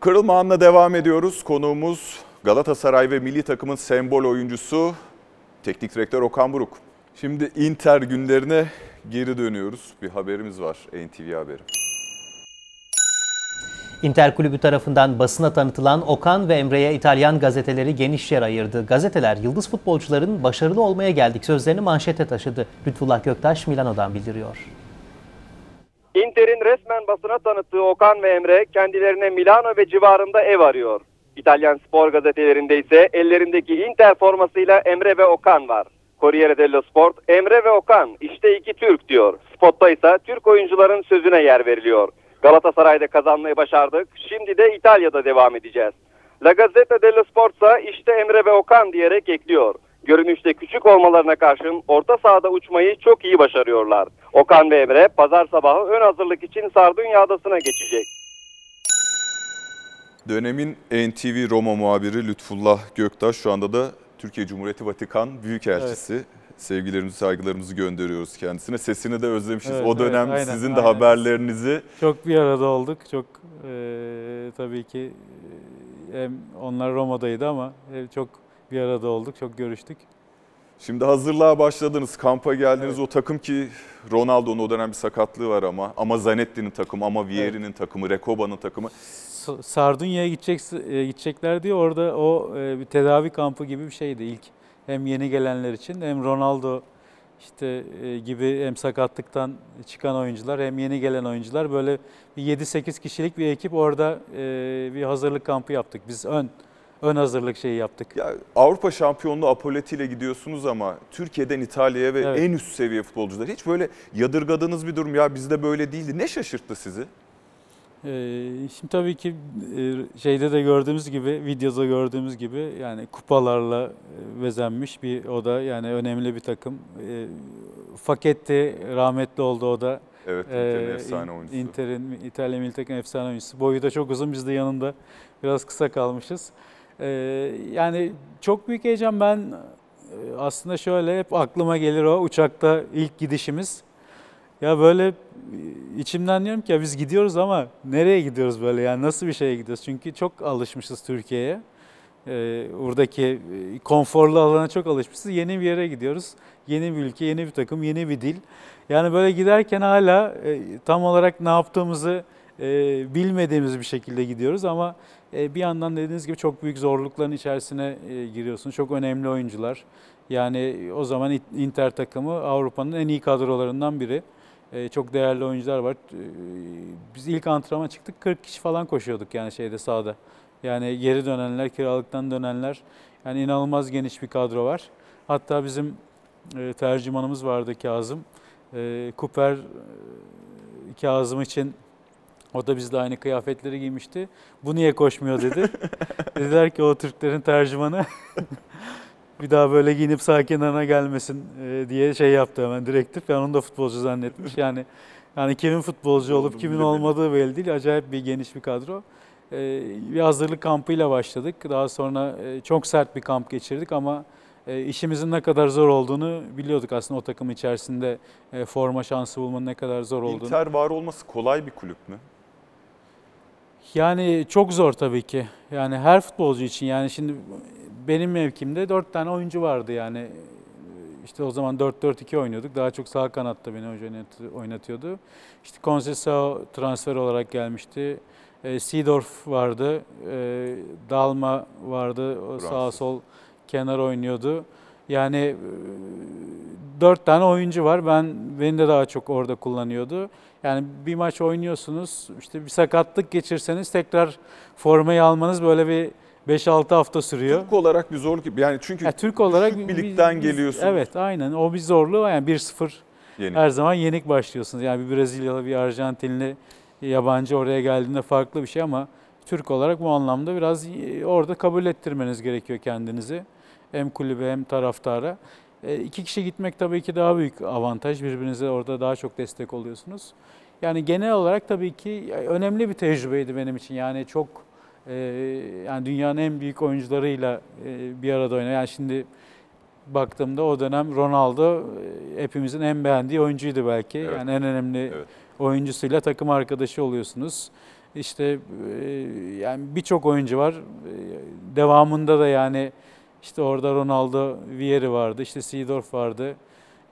Kırılma anla devam ediyoruz. Konuğumuz Galatasaray ve milli takımın sembol oyuncusu teknik direktör Okan Buruk. Şimdi Inter günlerine geri dönüyoruz. Bir haberimiz var NTV haberi. Inter Kulübü tarafından basına tanıtılan Okan ve Emre'ye İtalyan gazeteleri geniş yer ayırdı. Gazeteler yıldız futbolcuların başarılı olmaya geldik sözlerini manşete taşıdı. Lütfullah Göktaş Milano'dan bildiriyor. Inter'in resmen basına tanıttığı Okan ve Emre kendilerine Milano ve civarında ev arıyor. İtalyan spor gazetelerinde ise ellerindeki Inter formasıyla Emre ve Okan var. Corriere dello Sport, Emre ve Okan işte iki Türk diyor. Spotta ise Türk oyuncuların sözüne yer veriliyor. Galatasaray'da kazanmayı başardık, şimdi de İtalya'da devam edeceğiz. La Gazzetta dello Sport ise işte Emre ve Okan diyerek ekliyor. Görünüşte küçük olmalarına karşın orta sahada uçmayı çok iyi başarıyorlar. Okan ve Emre pazar sabahı ön hazırlık için Sardunya Adası'na geçecek. Dönemin NTV Roma muhabiri Lütfullah Göktaş şu anda da Türkiye Cumhuriyeti Vatikan Büyükelçisi. Sevgilerimizi, saygılarımızı gönderiyoruz kendisine. Sesini de özlemişiz. Evet, o dönem evet, aynen, sizin de aynen. haberlerinizi Çok bir arada olduk. Çok eee, tabii ki hem onlar Roma'daydı ama e, çok bir arada olduk. Çok görüştük. Şimdi hazırlığa başladınız, kampa geldiniz. Evet. O takım ki Ronaldo'nun o dönem bir sakatlığı var ama. Ama Zanetti'nin takımı, ama Vieri'nin takımı, Rekoba'nın takımı. Sardunya'ya gidecek, e, gidecekler diye orada o e, bir tedavi kampı gibi bir şeydi ilk. Hem yeni gelenler için hem Ronaldo işte e, gibi hem sakatlıktan çıkan oyuncular hem yeni gelen oyuncular böyle bir 7-8 kişilik bir ekip orada bir hazırlık kampı yaptık. Biz ön ön hazırlık şeyi yaptık. Ya Avrupa şampiyonluğu Apolleti ile gidiyorsunuz ama Türkiye'den İtalya'ya ve Evet. en üst seviye futbolcular. Hiç böyle yadırgadığınız bir durum ya bizde böyle değildi. Ne şaşırttı sizi? Ee, şimdi tabii ki e, şeyde de gördüğümüz gibi, videoda gördüğümüz gibi yani kupalarla e, bezenmiş bir o da yani önemli bir takım. E, Faketti rahmetli oldu o da. Evet, Ee, Inter'in efsane In- oyuncusu. Inter'in İtalya milli takım efsane oyuncusu. Boyu da çok uzun. Biz de yanında biraz kısa kalmışız. Ee, yani çok büyük heyecan. Ben e, aslında şöyle hep aklıma gelir o uçakta ilk gidişimiz. Ya böyle e, içimden diyorum ki ya biz gidiyoruz ama nereye gidiyoruz böyle yani nasıl bir şeye gidiyoruz? Çünkü çok alışmışız Türkiye'ye. Ee, buradaki e, konforlu alana çok alışmışız. Yeni bir yere gidiyoruz. Yeni bir ülke, yeni bir takım, yeni bir dil. Yani böyle giderken hala e, tam olarak ne yaptığımızı e, bilmediğimiz bir şekilde gidiyoruz ama bir yandan dediğiniz gibi çok büyük zorlukların içerisine e, giriyorsun. Çok önemli oyuncular. Yani o zaman Inter takımı Avrupa'nın en iyi kadrolarından biri. E, çok değerli oyuncular var. E, Biz ilk antrenmana çıktık 40 kişi falan koşuyorduk yani şeyde sahada. Yani geri dönenler, kiralıktan dönenler. Yani inanılmaz geniş bir kadro var. Hatta bizim e, tercümanımız vardı Kazım. E, Kuper e, Kazım için o da bizle aynı kıyafetleri giymişti. Bu niye koşmuyor dedi. Dediler ki o Türklerin tercümanı bir daha böyle giyinip sağ kenarına gelmesin e, diye şey yaptı hemen direktif. Ben onu da futbolcu zannetmiş. Yani yani kimin futbolcu olup kimin olmadığı belli değil. Acayip bir geniş bir kadro. E, bir hazırlık kampıyla başladık. Daha sonra e, çok sert bir kamp geçirdik ama işimizin ne kadar zor olduğunu biliyorduk aslında o takım içerisinde forma şansı bulmanın ne kadar zor olduğunu. Inter var olması kolay bir kulüp mü? Yani çok zor tabii ki. Yani her futbolcu için yani şimdi benim mevkimde dört tane oyuncu vardı yani. İşte o zaman 4-4-2 oynuyorduk. Daha çok sağ kanatta beni hoca oynat- oynatıyordu. İşte Conceição transfer olarak gelmişti. E, Seedorf vardı. E, Dalma vardı. O sağ sol kenar oynuyordu. Yani e, dört tane oyuncu var. Ben beni de daha çok orada kullanıyordu. Yani bir maç oynuyorsunuz. işte bir sakatlık geçirseniz tekrar formayı almanız böyle bir 5-6 hafta sürüyor. Türk olarak bir zorluk. Yani çünkü Ya Türk olarak bir ligden biz- geliyorsunuz. Evet aynen o bir zorluğu yani 1-0 Yeni. her zaman yenik başlıyorsunuz. Yani bir Brezilyalı bir Arjantinli yabancı oraya geldiğinde farklı bir şey ama Türk olarak bu anlamda biraz e, orada kabul ettirmeniz gerekiyor kendinizi. Hem kulübe hem taraftara. E, iki kişi gitmek tabii ki daha büyük avantaj. Birbirinize orada daha çok destek oluyorsunuz. Yani genel olarak tabii ki önemli bir tecrübeydi benim için. Yani çok e, yani dünyanın en büyük oyuncularıyla e, bir arada oynayan. Yani şimdi baktığımda o dönem Ronaldo e, hepimizin en beğendiği oyuncuydu belki. Evet. Yani en önemli Evet. oyuncusuyla takım arkadaşı oluyorsunuz. işte e, yani birçok oyuncu var. E, Devamında da yani işte orada Ronaldo, Vieri vardı, işte Seedorf vardı.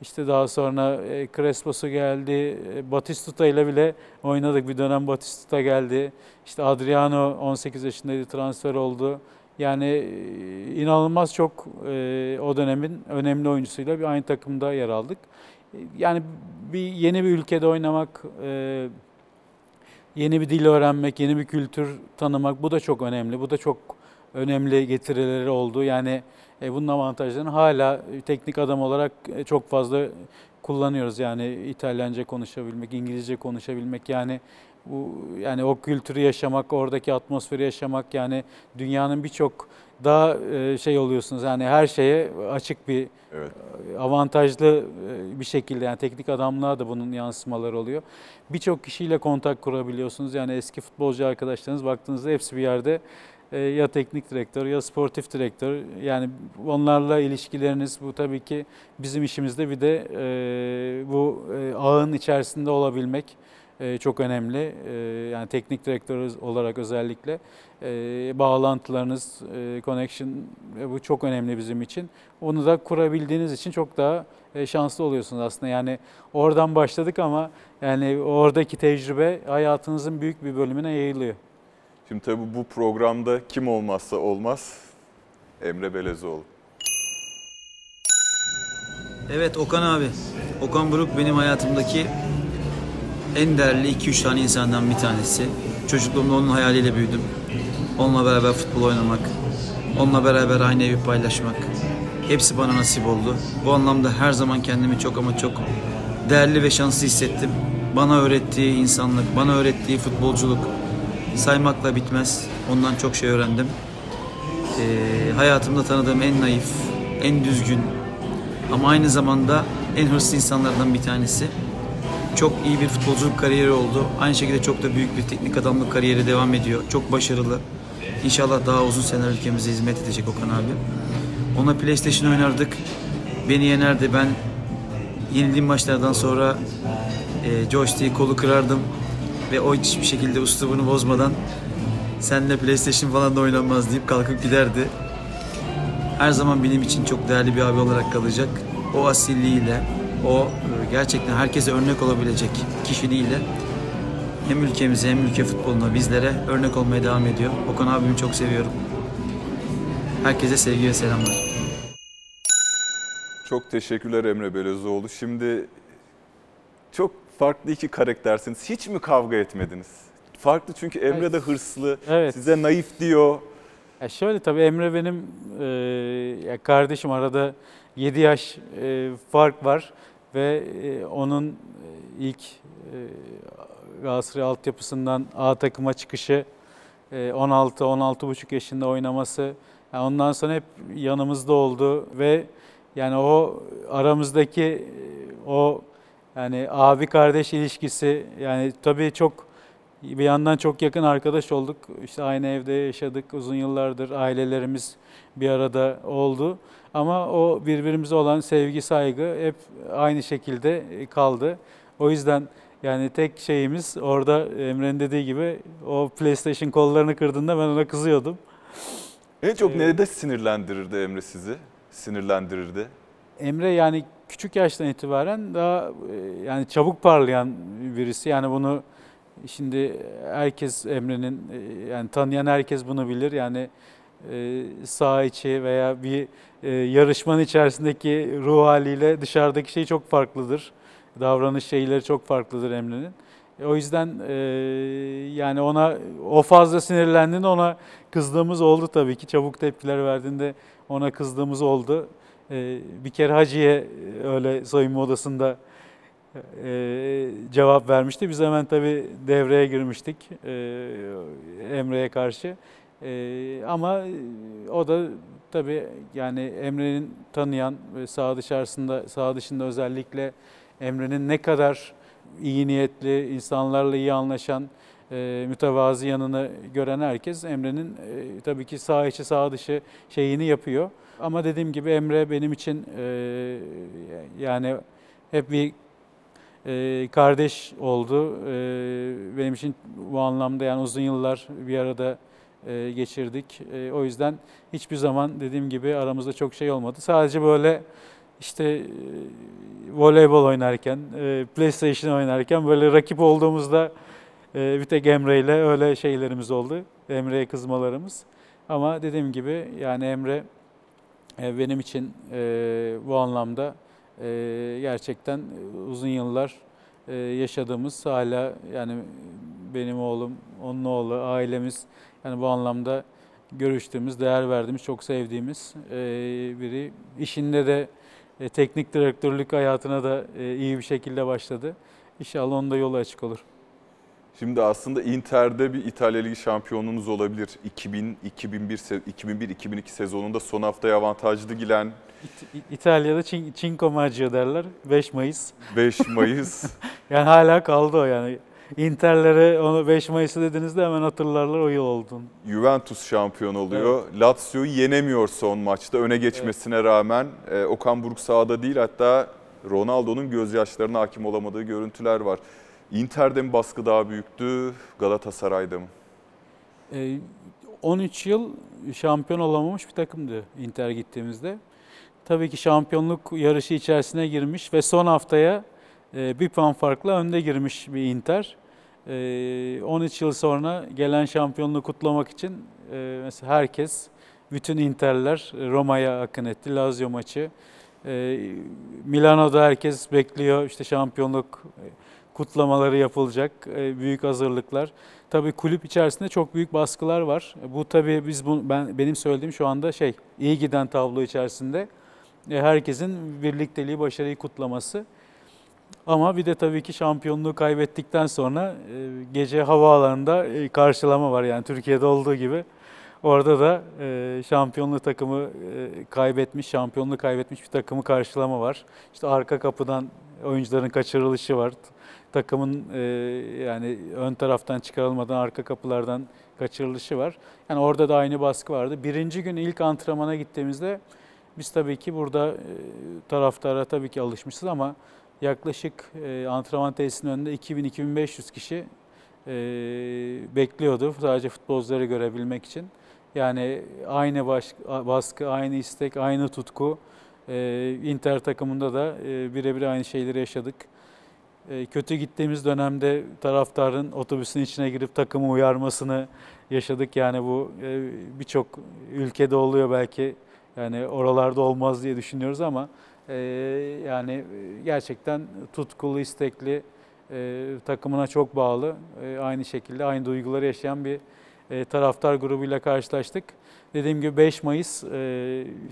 İşte daha sonra e, Crespo'su geldi, e, Batistuta ile bile oynadık. Bir dönem Batistuta geldi. İşte Adriano 18 yaşındaydı, transfer oldu. Yani e, inanılmaz çok e, o dönemin önemli oyuncusuyla bir aynı takımda yer aldık. Yani bir yeni bir ülkede oynamak, yeni bir dil öğrenmek, yeni bir kültür tanımak bu da çok önemli. Bu da çok önemli getirileri oldu. Yani bunun avantajlarını hala teknik adam olarak e, çok fazla kullanıyoruz. Yani İtalyanca konuşabilmek, İngilizce konuşabilmek yani bu yani o kültürü yaşamak, oradaki atmosferi yaşamak yani dünyanın birçok daha e, şey oluyorsunuz. Yani her şeye açık bir Evet. avantajlı e, bir şekilde yani teknik adamlığa da bunun yansımaları oluyor. Birçok kişiyle kontak kurabiliyorsunuz. Yani eski futbolcu arkadaşlarınız baktığınızda hepsi bir yerde e, ya teknik direktör ya sportif direktör. Yani onlarla ilişkileriniz bu tabii ki bizim işimizde bir de e, bu e, ağın içerisinde olabilmek e, çok önemli. E, yani teknik direktör olarak özellikle e, bağlantılarınız, e, connection e, bu çok önemli bizim için. Onu da kurabildiğiniz için çok daha e, şanslı oluyorsunuz aslında. Yani oradan başladık ama yani oradaki tecrübe hayatınızın büyük bir bölümüne yayılıyor. Şimdi tabii bu programda kim olmazsa olmaz Emre Belezoğlu. Evet Okan abi. Okan Buruk benim hayatımdaki en değerli 2-3 tane insandan bir tanesi. Çocukluğumda onun hayaliyle büyüdüm. Onunla beraber futbol oynamak, onunla beraber aynı evi paylaşmak. Hepsi bana nasip oldu. Bu anlamda her zaman kendimi çok ama çok değerli ve şanslı hissettim. Bana öğrettiği insanlık, bana öğrettiği futbolculuk saymakla bitmez. Ondan çok şey öğrendim. Ee, hayatımda tanıdığım en naif, en düzgün, ama aynı zamanda en hırslı insanlardan bir tanesi. Çok iyi bir futbolculuk kariyeri oldu. Aynı şekilde çok da büyük bir teknik adamlık kariyeri devam ediyor. Çok başarılı. İnşallah daha uzun seneler ülkemize hizmet edecek Okan abi. Ona PlayStation oynardık. Beni yenerdi. Ben yenildiğim maçlardan sonra e, joystick'i kolu kırardım. Ve o hiçbir şekilde üslubunu bozmadan senle PlayStation falan da oynanmaz deyip kalkıp giderdi her zaman benim için çok değerli bir abi olarak kalacak. O asilliğiyle, o e, gerçekten herkese örnek olabilecek kişiliğiyle hem ülkemize hem ülke futboluna bizlere örnek olmaya devam ediyor. Okan abimi çok seviyorum. Herkese sevgi ve selamlar. Çok teşekkürler Emre Belezoğlu. Şimdi çok farklı iki karaktersiniz. Hiç mi kavga etmediniz? Farklı çünkü Emre Evet. de hırslı. Evet. Size naif diyor. Ya şöyle tabii Emre benim e, kardeşim arada 7 yaş e, fark var ve e, onun e, ilk e, Galatasaray altyapısından A takıma çıkışı e, 16 16,5 yaşında oynaması yani ondan sonra hep yanımızda oldu ve yani o aramızdaki e, o yani abi kardeş ilişkisi yani tabii çok bir yandan çok yakın arkadaş olduk. İşte aynı evde yaşadık uzun yıllardır. Ailelerimiz bir arada oldu. Ama o birbirimize olan sevgi, saygı hep aynı şekilde kaldı. O yüzden yani tek şeyimiz orada Emre'nin dediği gibi o PlayStation kollarını kırdığında ben ona kızıyordum. En çok Ee, nerede sinirlendirirdi Emre sizi? Sinirlendirirdi. Emre yani küçük yaştan itibaren daha e, yani çabuk parlayan birisi. Yani bunu şimdi herkes Emre'nin e, yani tanıyan herkes bunu bilir. Yani e, saha içi veya bir yarışmanın içerisindeki ruh haliyle dışarıdaki şey çok farklıdır. Davranış şeyleri çok farklıdır Emre'nin. O yüzden yani ona o fazla sinirlendiğinde ona kızdığımız oldu tabii ki. Çabuk tepkiler verdiğinde ona kızdığımız oldu. E, bir kere Hacı'ya öyle soyunma odasında e, cevap vermişti. Biz hemen tabii devreye girmiştik e, Emre'ye karşı. E, ama o da tabii yani Emre'nin tanıyan ve saha dışarısında, saha dışında özellikle Emre'nin ne kadar iyi niyetli, insanlarla iyi anlaşan, e, mütevazi yanını gören herkes Emre'nin e, tabii ki saha içi saha dışı şeyini yapıyor. Ama dediğim gibi Emre benim için e, yani hep bir e, kardeş oldu. E, benim için bu anlamda yani uzun yıllar bir arada e, geçirdik. E, o yüzden hiçbir zaman dediğim gibi aramızda çok şey olmadı. Sadece böyle işte e, voleybol oynarken, e, PlayStation oynarken böyle rakip olduğumuzda e, bir tek Emre ile öyle şeylerimiz oldu. Emre'ye kızmalarımız. Ama dediğim gibi yani Emre benim için e, bu anlamda e, gerçekten uzun yıllar e, yaşadığımız hala yani benim oğlum, onun oğlu, ailemiz yani bu anlamda görüştüğümüz, değer verdiğimiz, çok sevdiğimiz e, biri. İşinde de e, teknik direktörlük hayatına da e, iyi bir şekilde başladı. İnşallah onun da yolu açık olur. Şimdi aslında Inter'de bir İtalya Ligi şampiyonluğunuz olabilir. 2000 2001 se- 2001 2002 sezonunda son haftaya avantajlı gilen İt- İtalya'da Çin, Cinco Maggio derler. 5 Mayıs. 5 Mayıs Yani hala kaldı o yani. Inter'lere onu 5 Mayıs'ı dediğinizde hemen hatırlarlar o yıl olduğunu. Juventus şampiyon oluyor. Lazio'yu yenemiyor son maçta öne geçmesine rağmen. E, Okan Buruk sahada değil hatta Ronaldo'nun gözyaşlarına hakim olamadığı görüntüler var. Inter'de mi baskı daha büyüktü, Galatasaray'da mı? Ee, 13 yıl şampiyon olamamış bir takımdı Inter gittiğimizde. Tabii ki şampiyonluk yarışı içerisine girmiş ve son haftaya e, bir puan farkla önde girmiş bir Inter. Ee, 13 yıl sonra gelen şampiyonluğu kutlamak için e, mesela herkes, bütün Inter'ler Roma'ya akın etti. Lazio maçı. Ee, Milano'da herkes bekliyor işte şampiyonluk e, kutlamaları yapılacak, e, büyük hazırlıklar. Tabii kulüp içerisinde çok büyük baskılar var. Bu tabii biz bu ben benim söylediğim şu anda şey iyi giden tablo içerisinde e, herkesin birlikteliği, başarıyı kutlaması. Ama bir de tabii ki şampiyonluğu kaybettikten sonra e, gece havaalanında karşılama var yani Türkiye'de olduğu gibi. Orada da şampiyonluk takımı kaybetmiş, şampiyonluğu kaybetmiş bir takımı karşılama var. İşte arka kapıdan oyuncuların kaçırılışı var. Takımın e, yani ön taraftan çıkarılmadan arka kapılardan kaçırılışı var. Yani orada da aynı baskı vardı. Birinci gün ilk antrenmana gittiğimizde biz tabii ki burada e, taraftara tabii ki alışmışız ama yaklaşık e, antrenman tesisinin önünde 2000-2500 kişi e, bekliyordu sadece futbolcuları görebilmek için. Yani aynı baskı, aynı istek, aynı tutku. E, Inter takımında da e, birebir aynı şeyleri yaşadık. E, kötü gittiğimiz dönemde taraftarın otobüsün içine girip takımı uyarmasını yaşadık. Yani bu e, birçok ülkede oluyor belki. Yani oralarda olmaz diye düşünüyoruz ama e, yani gerçekten tutkulu, istekli, takımına çok bağlı, aynı şekilde aynı duyguları yaşayan bir taraftar grubuyla karşılaştık. Dediğim gibi 5 Mayıs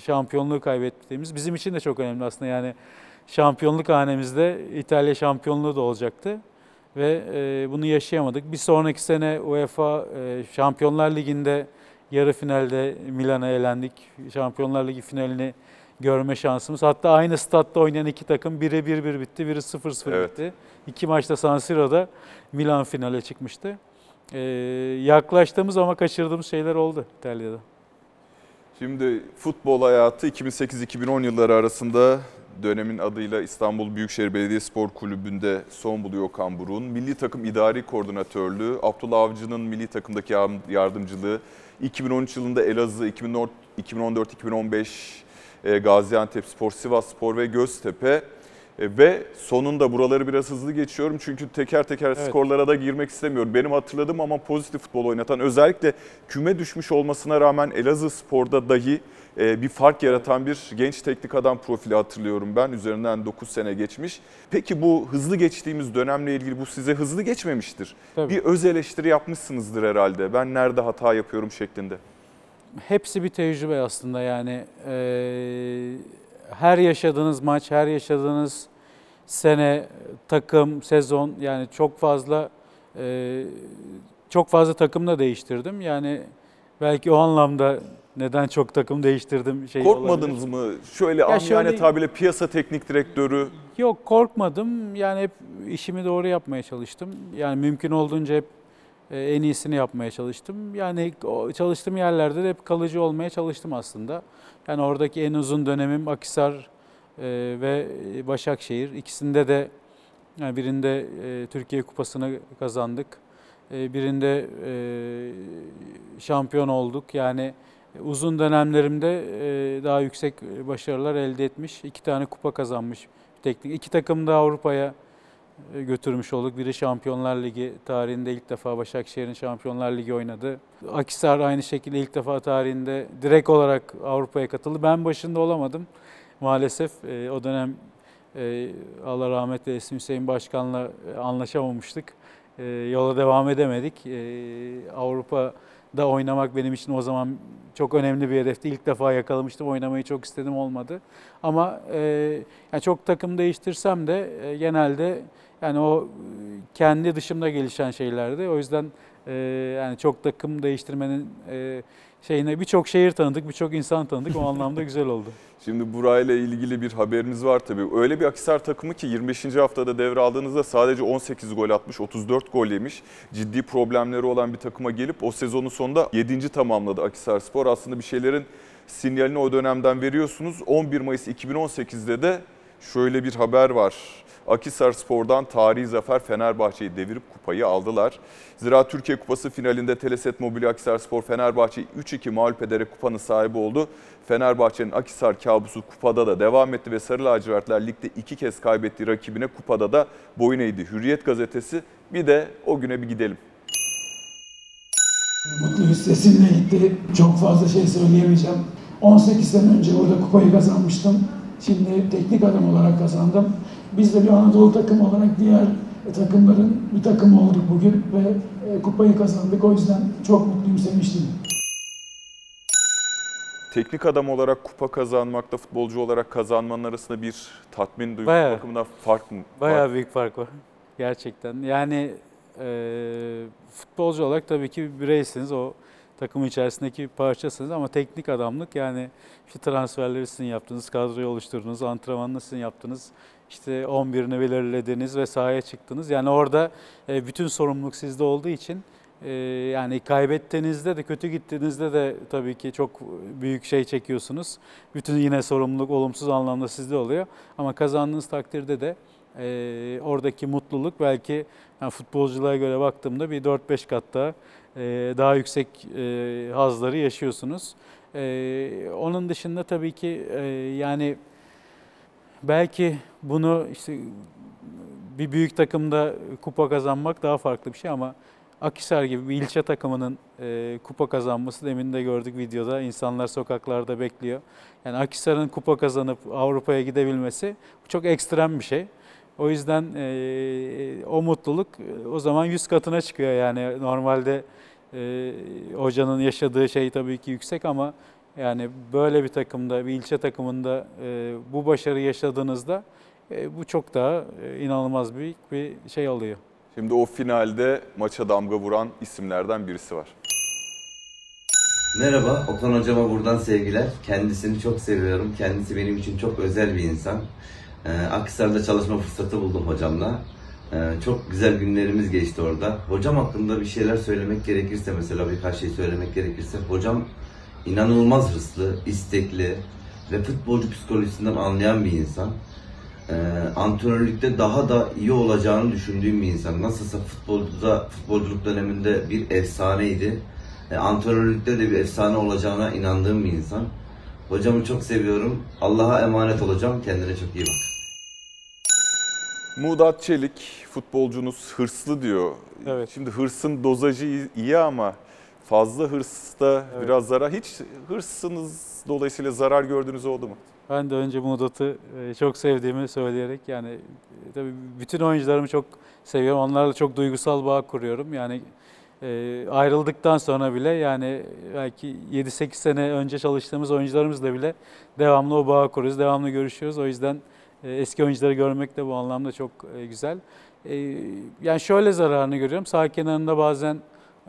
şampiyonluğu kaybettiğimiz bizim için de çok önemli aslında yani şampiyonluk hanemizde İtalya şampiyonluğu da olacaktı ve e, bunu yaşayamadık. Bir sonraki sene UEFA e, Şampiyonlar Ligi'nde yarı finalde Milan'a elendik. Şampiyonlar Ligi finalini görme şansımız. Hatta aynı statta oynayan iki takım biri 1-1 bitti, biri 0-0 Evet. bitti. İki maçta San Siro'da Milan finale çıkmıştı. Ee, yaklaştığımız ama kaçırdığımız şeyler oldu İtalya'da. Şimdi futbol hayatı 2008-2010 yılları arasında dönemin adıyla İstanbul Büyükşehir Belediyespor Kulübü'nde son buluyor Okan Buruk'un. Milli takım idari koordinatörlüğü, Abdullah Avcı'nın milli takımdaki yardım- yardımcılığı, 2013 yılında Elazığ, 2014-2015 e, Gaziantep Spor, Sivas Spor ve Göztepe. E, Ve sonunda buraları biraz hızlı geçiyorum çünkü teker teker Evet. skorlara da girmek istemiyorum. Benim hatırladığım ama pozitif futbol oynatan özellikle küme düşmüş olmasına rağmen Elazığ Spor'da dahi bir fark yaratan bir genç teknik adam profili hatırlıyorum ben. Üzerinden 9 sene geçmiş. Peki bu hızlı geçtiğimiz dönemle ilgili bu size hızlı geçmemiştir. Tabii. Bir öz eleştiri yapmışsınızdır herhalde. Ben nerede hata yapıyorum şeklinde. Hepsi bir tecrübe aslında yani. Ee, her yaşadığınız maç, her yaşadığınız sene, takım, sezon yani çok fazla e, çok fazla takım da değiştirdim. Yani belki o anlamda neden çok takım değiştirdim şey Korkmadınız olabilir. mı? Şöyle amiyane şöyle- tabirle piyasa teknik direktörü Yok korkmadım. Yani hep işimi doğru yapmaya çalıştım. Yani mümkün olduğunca hep e, en iyisini yapmaya çalıştım. Yani çalıştığım yerlerde de hep kalıcı olmaya çalıştım aslında. Yani oradaki en uzun dönemim Akhisar e, ve Başakşehir. İkisinde de Yani birinde e, Türkiye Kupası'nı kazandık. Birinde şampiyon olduk. Yani uzun dönemlerimde e, daha yüksek başarılar elde etmiş. iki tane kupa kazanmış teknik. İki takım da Avrupa'ya e, götürmüş olduk. Biri Şampiyonlar Ligi tarihinde ilk defa Başakşehir'in Şampiyonlar Ligi oynadı. Akisar aynı şekilde ilk defa tarihinde direkt olarak Avrupa'ya katıldı. Ben başında olamadım maalesef. E, o dönem e, Allah rahmet eylesin Hüseyin Başkan'la e, anlaşamamıştık. E, yola devam edemedik. E, Avrupa'da oynamak benim için o zaman çok önemli bir hedefti. İlk defa yakalamıştım, oynamayı çok istedim olmadı. Ama e, yani çok takım değiştirsem de e, genelde yani o e, kendi dışımda gelişen şeylerdi. O yüzden e, yani çok takım değiştirmenin e, şeyine birçok şehir tanıdık, birçok insan tanıdık. O anlamda güzel oldu. Şimdi burayla ilgili bir haberiniz var tabii. Öyle bir Akisar takımı ki 25. haftada devraldığınızda sadece 18 gol atmış, 34 gol yemiş. Ciddi problemleri olan bir takıma gelip o sezonun sonunda 7. tamamladı Akisar Spor. Aslında bir şeylerin sinyalini o dönemden veriyorsunuz. 11 Mayıs 2018'de de şöyle bir haber var. Akisar Spor'dan tarihi zafer Fenerbahçe'yi devirip kupayı aldılar. Zira Türkiye Kupası finalinde Teleset Mobilya Akisar Spor Fenerbahçe'yi 3-2 mağlup ederek kupanın sahibi oldu. Fenerbahçe'nin Akisar kabusu kupada da devam etti ve Sarı Lacivertler ligde iki kez kaybettiği rakibine kupada da boyun eğdi. Hürriyet gazetesi bir de o güne bir gidelim. Mutluyuz sesimle gitti. Çok fazla şey söyleyemeyeceğim. 18 sene önce burada kupayı kazanmıştım. Şimdi teknik adam olarak kazandım. Biz de bir Anadolu takım olarak diğer takımların bir takımı olduk bugün ve e, kupayı kazandık. O yüzden çok mutluyum, sevinçliyim. Teknik adam olarak kupa kazanmakta futbolcu olarak kazanmanın arasında bir tatmin duygusu Bayağı. bakımından fark mı? Bayağı büyük fark var. Gerçekten. Yani e, futbolcu olarak tabii ki bir bireysiniz. O takımın içerisindeki bir parçasınız ama teknik adamlık yani işte transferleri sizin yaptınız, kadroyu oluşturdunuz, antrenmanını sizin yaptınız. işte 11'ini belirlediniz ve sahaya çıktınız. Yani orada e, bütün sorumluluk sizde olduğu için e, yani kaybettiğinizde de kötü gittiğinizde de tabii ki çok büyük şey çekiyorsunuz. Bütün yine sorumluluk olumsuz anlamda sizde oluyor. Ama kazandığınız takdirde de e, oradaki mutluluk belki yani futbolculuğa göre baktığımda bir 4-5 kat daha daha yüksek e, hazları yaşıyorsunuz. E, onun dışında tabii ki e, yani belki bunu işte bir büyük takımda kupa kazanmak daha farklı bir şey ama Akhisar gibi bir ilçe takımının e, kupa kazanması demin de gördük videoda insanlar sokaklarda bekliyor. Yani Akhisar'ın kupa kazanıp Avrupa'ya gidebilmesi çok ekstrem bir şey. O yüzden e, o mutluluk e, o zaman 100 katına çıkıyor yani normalde e, hocanın yaşadığı şey tabii ki yüksek ama yani böyle bir takımda, bir ilçe takımında e, bu başarı yaşadığınızda e, bu çok daha e, inanılmaz büyük bir şey oluyor. Şimdi o finalde maça damga vuran isimlerden birisi var. Merhaba, Okan hocama buradan sevgiler. Kendisini çok seviyorum. Kendisi benim için çok özel bir insan. Ee, Akhisar'da çalışma fırsatı buldum hocamla. Ee, çok güzel günlerimiz geçti orada. Hocam hakkında bir şeyler söylemek gerekirse, mesela birkaç şey söylemek gerekirse, hocam inanılmaz hırslı, istekli ve futbolcu psikolojisinden anlayan bir insan. Ee, antrenörlükte daha da iyi olacağını düşündüğüm bir insan. Nasılsa futbolda, futbolculuk döneminde bir efsaneydi. E, antrenörlükte de bir efsane olacağına inandığım bir insan. Hocamı çok seviyorum. Allah'a emanet olacağım. Kendine çok iyi bak. Muğdat Çelik futbolcunuz hırslı diyor. Evet. Şimdi hırsın dozajı iyi- ama fazla hırsta Evet. biraz zarar. Hiç hırsınız dolayısıyla zarar gördüğünüz oldu mu? Ben de önce Mudat'ı e, çok sevdiğimi söyleyerek yani e, tabii bütün oyuncularımı çok seviyorum. Onlarla çok duygusal bağ kuruyorum. Yani e, ayrıldıktan sonra bile yani belki 7-8 sene önce çalıştığımız oyuncularımızla bile devamlı o bağı kuruyoruz. Devamlı görüşüyoruz. O yüzden eski oyuncuları görmek de bu anlamda çok e, güzel. E, yani şöyle zararını görüyorum. Sağ kenarında bazen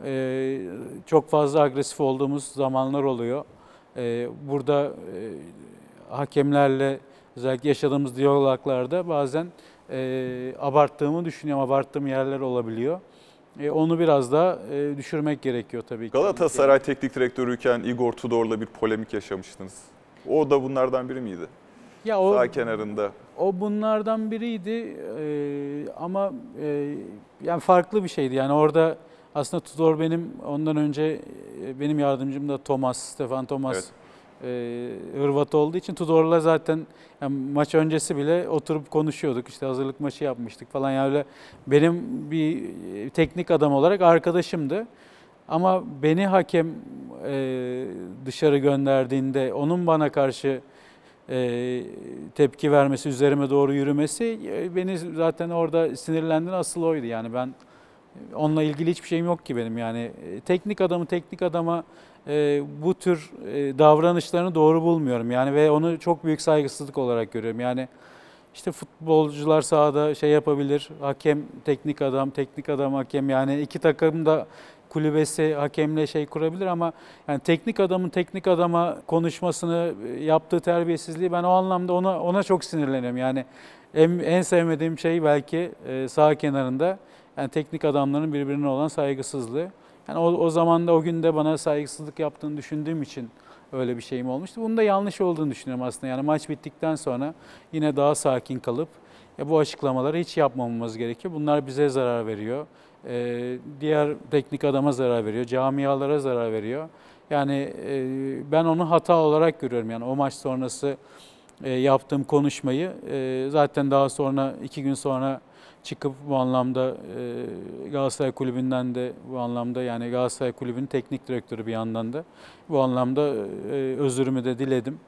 e, çok fazla agresif olduğumuz zamanlar oluyor. E, burada e, hakemlerle özellikle yaşadığımız diyaloglarda bazen e, abarttığımı düşünüyorum. Abarttığım yerler olabiliyor. E, onu biraz daha e, düşürmek gerekiyor tabii ki. Galatasaray teknik direktörüyken Igor Tudor'la bir polemik yaşamıştınız. O da bunlardan biri miydi? Ya o Sağ kenarında. O bunlardan biriydi Ee, ama e, yani farklı bir şeydi. Yani orada aslında Tudor benim ondan önce e, benim yardımcım da Thomas, Stefan Thomas Evet. e, Hırvat olduğu için Tudor'la zaten yani maç öncesi bile oturup konuşuyorduk. İşte hazırlık maçı yapmıştık falan. Yani öyle benim bir e, teknik adam olarak arkadaşımdı. Ama beni hakem e, dışarı gönderdiğinde onun bana karşı e, tepki vermesi, üzerime doğru yürümesi e, beni zaten orada sinirlendiren asıl oydu. Yani ben e, onunla ilgili hiçbir şeyim yok ki benim. Yani e, teknik adamı teknik adama e, bu tür e, davranışlarını doğru bulmuyorum. Yani ve onu çok büyük saygısızlık olarak görüyorum. Yani işte futbolcular sahada şey yapabilir, hakem teknik adam, teknik adam hakem yani iki takım da kulübesi hakemle şey kurabilir ama yani teknik adamın teknik adama konuşmasını e, yaptığı terbiyesizliği ben o anlamda ona ona çok sinirleniyorum. Yani en, en sevmediğim şey belki e, sağ kenarında yani teknik adamların birbirine olan saygısızlığı. Yani o, o zaman da o günde bana saygısızlık yaptığını düşündüğüm için öyle bir şeyim olmuştu. Bunun da yanlış olduğunu düşünüyorum aslında. Yani maç bittikten sonra yine daha sakin kalıp ya bu açıklamaları hiç yapmamamız gerekiyor. Bunlar bize zarar veriyor. Ee, diğer teknik adama zarar veriyor. Camialara zarar veriyor. Yani e, ben onu hata olarak görüyorum. Yani o maç sonrası e, yaptığım konuşmayı e, zaten daha sonra iki gün sonra çıkıp bu anlamda Galatasaray Kulübü'nden de bu anlamda yani Galatasaray Kulübü'nün teknik direktörü bir yandan da bu anlamda özürümü de diledim.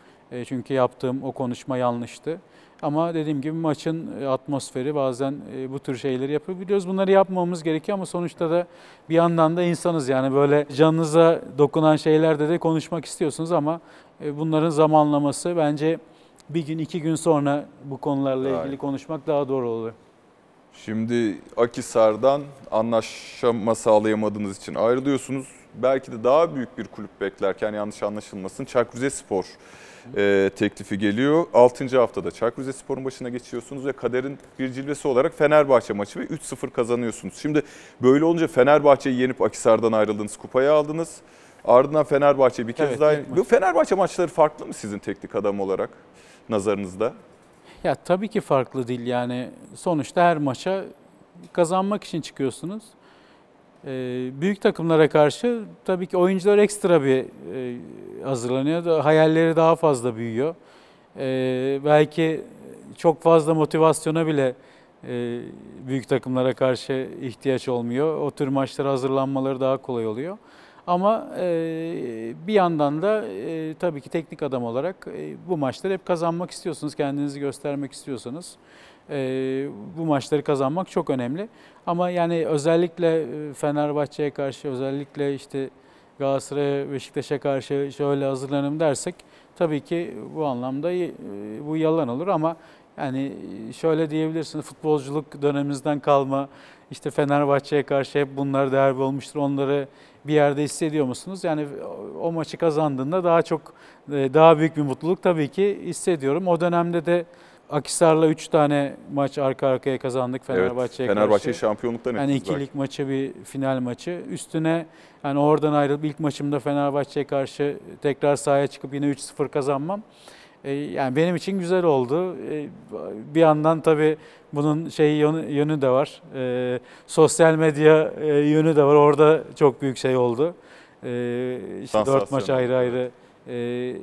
Çünkü yaptığım o konuşma yanlıştı. Ama dediğim gibi maçın e, atmosferi bazen e, bu tür şeyleri yapabiliyoruz. Bunları yapmamamız gerekiyor ama sonuçta da bir yandan da insanız yani böyle canınıza dokunan şeylerde de konuşmak istiyorsunuz ama e, bunların zamanlaması bence bir gün iki gün sonra bu konularla ilgili iyi. konuşmak daha doğru olur. Şimdi Akisar'dan anlaşma sağlayamadığınız için ayrılıyorsunuz. Belki de daha büyük bir kulüp beklerken yanlış anlaşılmasın. Çak Rizespor e, teklifi geliyor. 6. haftada Çak Rizespor'un başına geçiyorsunuz ve kaderin bir cilvesi olarak Fenerbahçe maçı ve 3-0 kazanıyorsunuz. Şimdi böyle olunca Fenerbahçe'yi yenip Akisar'dan ayrıldınız, kupayı aldınız. Ardından Fenerbahçe bir kez Evet, daha... maç. Bu Fenerbahçe maçları farklı mı sizin teknik adam olarak nazarınızda? Ya tabii ki farklı değil yani sonuçta her maça kazanmak için çıkıyorsunuz. Ee, büyük takımlara karşı tabii ki oyuncular ekstra bir e, hazırlanıyor. Hayalleri daha fazla büyüyor. Ee, belki çok fazla motivasyona bile e, büyük takımlara karşı ihtiyaç olmuyor. O tür maçlara hazırlanmaları daha kolay oluyor. Ama e, bir yandan da e, tabii ki teknik adam olarak e, bu maçları hep kazanmak istiyorsunuz, kendinizi göstermek istiyorsanız. e, bu maçları kazanmak çok önemli. Ama yani özellikle e, Fenerbahçe'ye karşı, özellikle işte Galatasaray'a, Beşiktaş'a karşı şöyle hazırlanım dersek tabii ki bu anlamda e, bu yalan olur ama yani şöyle diyebilirsiniz futbolculuk dönemimizden kalma işte Fenerbahçe'ye karşı hep bunlar değerli olmuştur. Onları bir yerde hissediyor musunuz? Yani o- maçı kazandığında daha çok e, daha büyük bir mutluluk tabii ki hissediyorum. O dönemde de Akisar'la 3 tane maç arka arkaya kazandık Fenerbahçe'ye evet, Fenerbahçe karşı. şampiyonluktan Yani belki. ikilik maçı bir final maçı. Üstüne yani oradan ayrılıp ilk maçımda Fenerbahçe'ye karşı tekrar sahaya çıkıp yine 3-0 kazanmam. e, yani benim için güzel oldu. E, bir yandan tabii bunun şeyi yönü, yönü de var. E, sosyal medya e, yönü de var. Orada çok büyük şey oldu. E, işte dört maç ayrı ayrı e,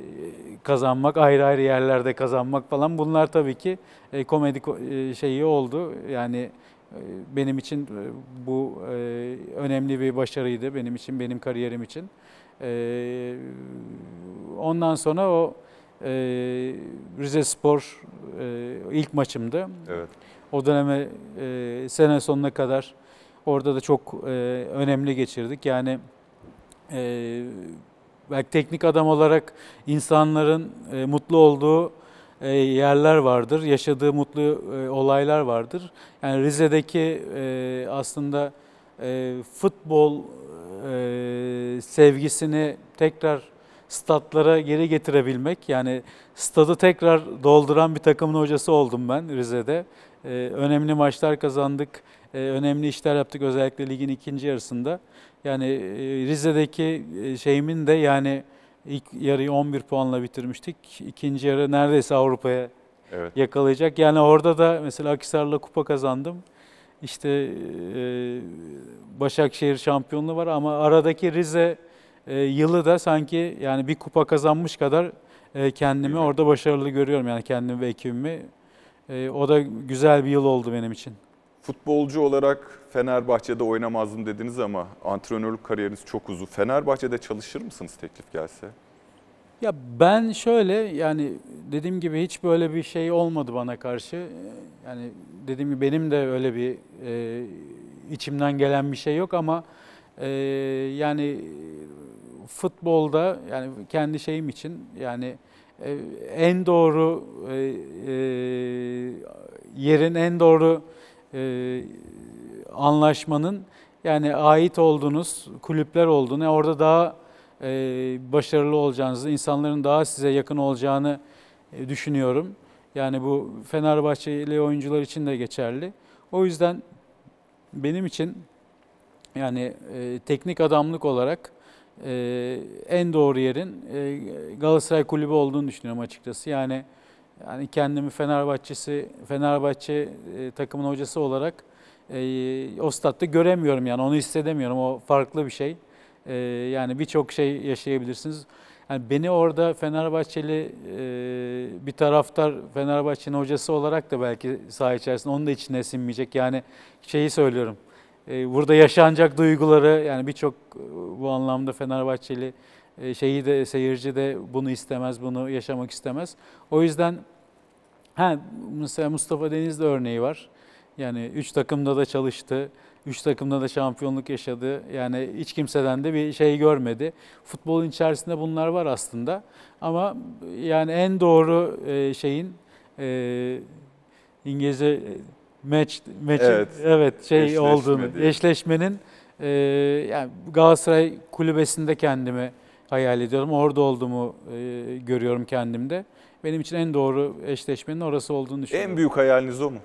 kazanmak, ayrı ayrı yerlerde kazanmak falan bunlar tabii ki e, komedi ko- e, şeyi oldu. Yani e, benim için e, bu e, önemli bir başarıydı benim için, benim kariyerim için. E, ondan sonra o e, Rize Spor e, ilk maçımdı. Evet. O döneme e, sene sonuna kadar orada da çok e, önemli geçirdik. Yani e, belki teknik adam olarak insanların e, mutlu olduğu e, yerler vardır, yaşadığı mutlu e, olaylar vardır. Yani Rize'deki e, aslında e, futbol e, sevgisini tekrar statlara geri getirebilmek, yani stadı tekrar dolduran bir takımın hocası oldum ben Rize'de. E, önemli maçlar kazandık, e, önemli işler yaptık özellikle ligin ikinci yarısında. Yani e, Rize'deki e, şeyimin de yani ilk yarıyı 11 puanla bitirmiştik. İkinci yarı neredeyse Avrupa'ya Evet. yakalayacak. Yani orada da mesela Akhisar'la kupa kazandım. İşte e, Başakşehir şampiyonluğu var ama aradaki Rize e, yılı da sanki yani bir kupa kazanmış kadar e, kendimi orada başarılı görüyorum yani kendimi ve ekibimi. E, o da güzel bir yıl oldu benim için. Futbolcu olarak Fenerbahçe'de oynamazdım dediniz ama antrenörlük kariyeriniz çok uzun. Fenerbahçe'de çalışır mısınız teklif gelse? Ya ben şöyle yani dediğim gibi hiç böyle bir şey olmadı bana karşı. Ee, Yani dediğim gibi benim de öyle bir e, içimden gelen bir şey yok ama e, yani futbolda yani kendi şeyim için yani e, en doğru e, e, yerin en doğru anlaşmanın yani ait olduğunuz kulüpler olduğunu orada daha başarılı olacağınızı, insanların daha size yakın olacağını düşünüyorum. Yani bu Fenerbahçeli oyuncular için de geçerli. O yüzden benim için yani teknik adamlık olarak e, en doğru yerin e, Galatasaray Kulübü olduğunu düşünüyorum açıkçası. Yani yani kendimi Fenerbahçesi Fenerbahçe e, takımın hocası olarak e, o statta göremiyorum yani onu hissedemiyorum. O farklı bir şey. E, yani birçok şey yaşayabilirsiniz. Yani beni orada Fenerbahçeli e, bir taraftar Fenerbahçe'nin hocası olarak da belki saha içerisinde onun da içine sinmeyecek. Yani şeyi söylüyorum. E, burada yaşanacak duyguları yani birçok e, bu anlamda Fenerbahçeli e, şeyi de seyirci de bunu istemez, bunu yaşamak istemez. O yüzden ha mesela Mustafa Denizli örneği var. Yani üç takımda da çalıştı. Üç takımda da şampiyonluk yaşadı. Yani hiç kimseden de bir şey görmedi. Futbolun içerisinde bunlar var aslında. Ama yani en doğru şeyin İngilizce match, match Evet. evet, şey Eşleşme olduğunu, diye. eşleşmenin e, yani Galatasaray kulübesinde kendimi hayal ediyorum. Orada olduğumu e, görüyorum kendimde. Benim için en doğru eşleşmenin orası olduğunu düşünüyorum. En büyük hayaliniz o mu?